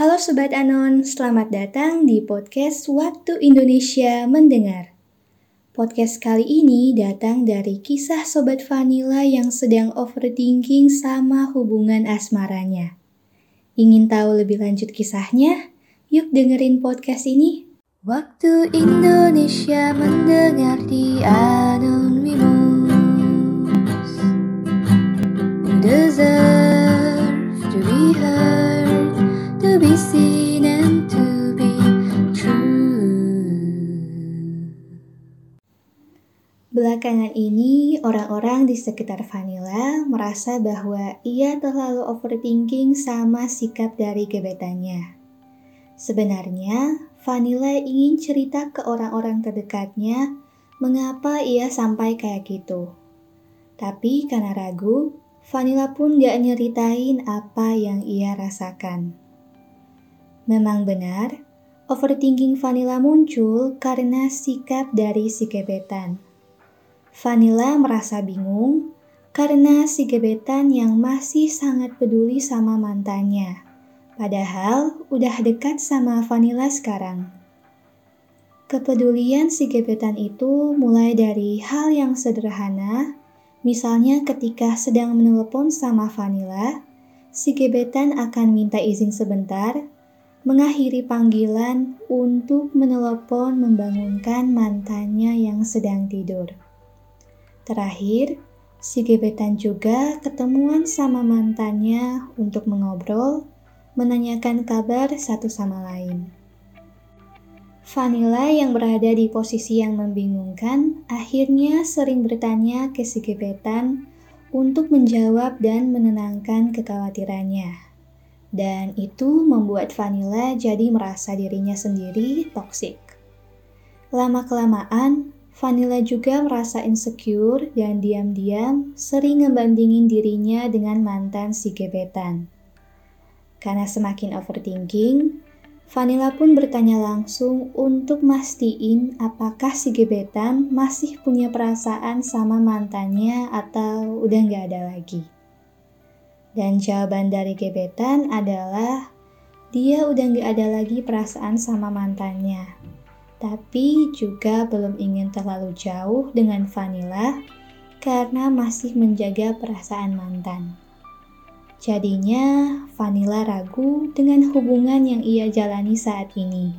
Halo Sobat Anon, selamat datang di podcast Waktu Indonesia Mendengar. Podcast kali ini datang dari kisah Sobat Vanilla yang sedang overthinking sama hubungan asmaranya. Ingin tahu lebih lanjut kisahnya? Yuk dengerin podcast ini. Waktu Indonesia mendengar di Anonymous. Belakangan ini, orang-orang di sekitar Vanilla merasa bahwa ia terlalu overthinking sama sikap dari gebetannya. Sebenarnya, Vanilla ingin cerita ke orang-orang terdekatnya mengapa ia sampai kayak gitu. Tapi karena ragu, Vanilla pun gak nyeritain apa yang ia rasakan. Memang benar, overthinking Vanilla muncul karena sikap dari si gebetan. Vanilla merasa bingung karena si gebetan yang masih sangat peduli sama mantannya Padahal udah dekat sama Vanilla sekarang. Kepedulian si gebetan itu mulai dari hal yang sederhana, misalnya ketika sedang menelepon sama Vanilla, si gebetan akan minta izin sebentar, mengakhiri panggilan untuk menelepon membangunkan mantannya yang sedang tidur. Terakhir, si gebetan juga ketemuan sama mantannya untuk mengobrol menanyakan kabar satu sama lain. Vanilla yang berada di posisi yang membingungkan akhirnya sering bertanya ke si gebetan untuk menjawab dan menenangkan kekhawatirannya. Dan itu membuat Vanilla jadi merasa dirinya sendiri toksik. Lama-kelamaan, Vanilla juga merasa insecure dan diam-diam sering ngebandingin dirinya dengan mantan si gebetan. Karena semakin overthinking, Vanilla pun bertanya langsung untuk mastiin apakah si gebetan masih punya perasaan sama mantannya atau udah nggak ada lagi. Dan jawaban dari gebetan adalah dia udah nggak ada lagi perasaan sama mantannya. Tapi juga belum ingin terlalu jauh dengan Vanilla karena masih menjaga perasaan mantan. Jadinya, Vanilla ragu dengan hubungan yang ia jalani saat ini.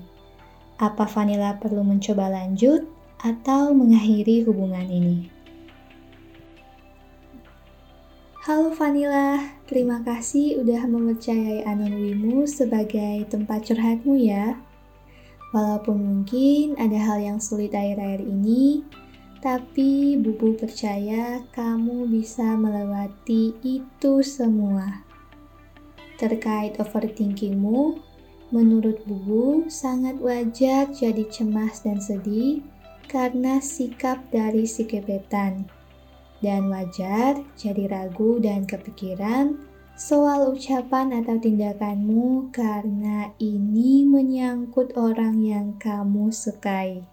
Apa Vanilla perlu mencoba lanjut atau mengakhiri hubungan ini? Halo Vanilla, terima kasih udah mempercayai Anonwimu sebagai tempat curhatmu ya. Walaupun mungkin ada hal yang sulit akhir-akhir ini, tapi Bubu percaya kamu bisa melewati itu semua. Terkait overthinkingmu, menurut Bubu sangat wajar jadi cemas dan sedih karena sikap dari si gebetan. Dan wajar jadi ragu dan kepikiran soal ucapan atau tindakanmu karena ini menyangkut orang yang kamu sukai.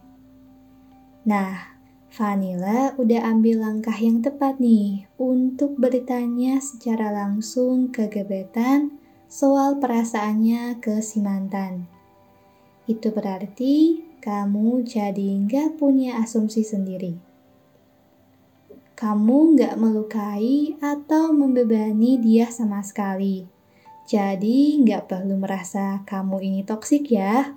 Nah, Vanilla udah ambil langkah yang tepat nih untuk bertanya secara langsung ke gebetan soal perasaannya ke si mantan. Itu berarti kamu jadi nggak punya asumsi sendiri. Kamu nggak melukai atau membebani dia sama sekali. Jadi nggak perlu merasa kamu ini toksik ya.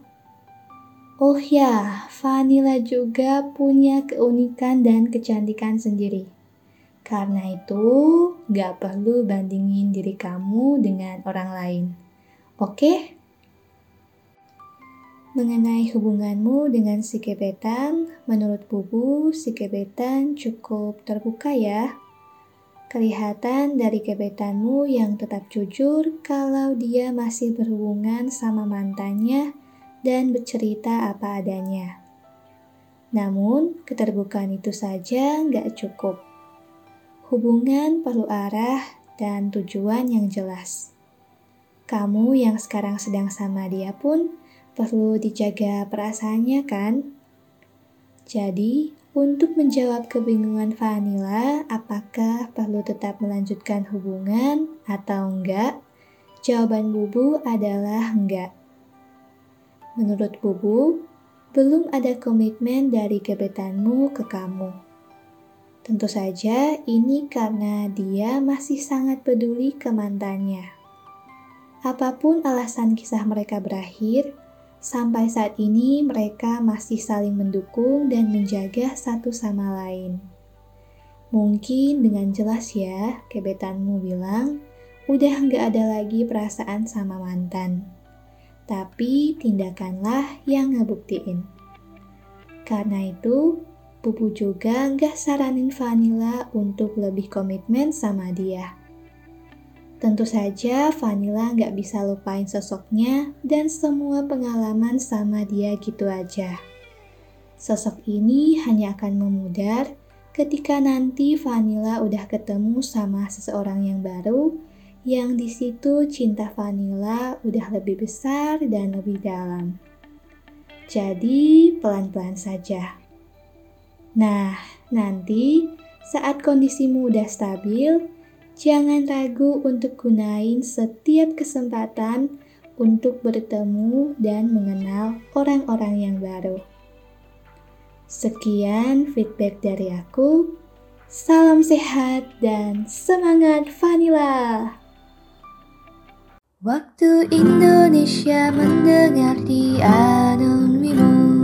Oh ya, Vanilla juga punya keunikan dan kecantikan sendiri. Karena itu, gak perlu bandingin diri kamu dengan orang lain. Oke? Mengenai hubunganmu dengan si gebetan, menurut Bubu, si gebetan cukup terbuka ya. Kelihatan dari gebetanmu yang tetap jujur kalau dia masih berhubungan sama mantannya dan bercerita apa adanya. Namun, keterbukaan itu saja nggak cukup. Hubungan perlu arah dan tujuan yang jelas. Kamu yang sekarang sedang sama dia pun perlu dijaga perasaannya kan? Jadi, untuk menjawab kebingungan Vanilla, apakah perlu tetap melanjutkan hubungan atau enggak? Jawaban Bubu adalah enggak. Menurut Bubu, belum ada komitmen dari gebetanmu ke kamu. Tentu saja ini karena dia masih sangat peduli ke mantannya. Apa pun alasan kisah mereka berakhir, Sampai saat ini, mereka masih saling mendukung dan menjaga satu sama lain. Mungkin dengan jelas ya, kebetanmu bilang, udah nggak ada lagi perasaan sama mantan. Tapi tindakanlah yang ngebuktiin. Karena itu, Bubu juga nggak saranin Vanilla untuk lebih komitmen sama dia. Tentu saja Vanilla nggak bisa lupain sosoknya dan semua pengalaman sama dia gitu aja. Sosok ini hanya akan memudar ketika nanti Vanilla udah ketemu sama seseorang yang baru, yang di situ cinta Vanilla udah lebih besar dan lebih dalam. Jadi pelan-pelan saja. Nah, nanti saat kondisimu udah stabil, Jangan ragu untuk gunain setiap kesempatan untuk bertemu dan mengenal orang-orang yang baru. Sekian feedback dari aku. Salam sehat dan semangat Vanilla. Waktu Indonesia mendengar di Anonymous.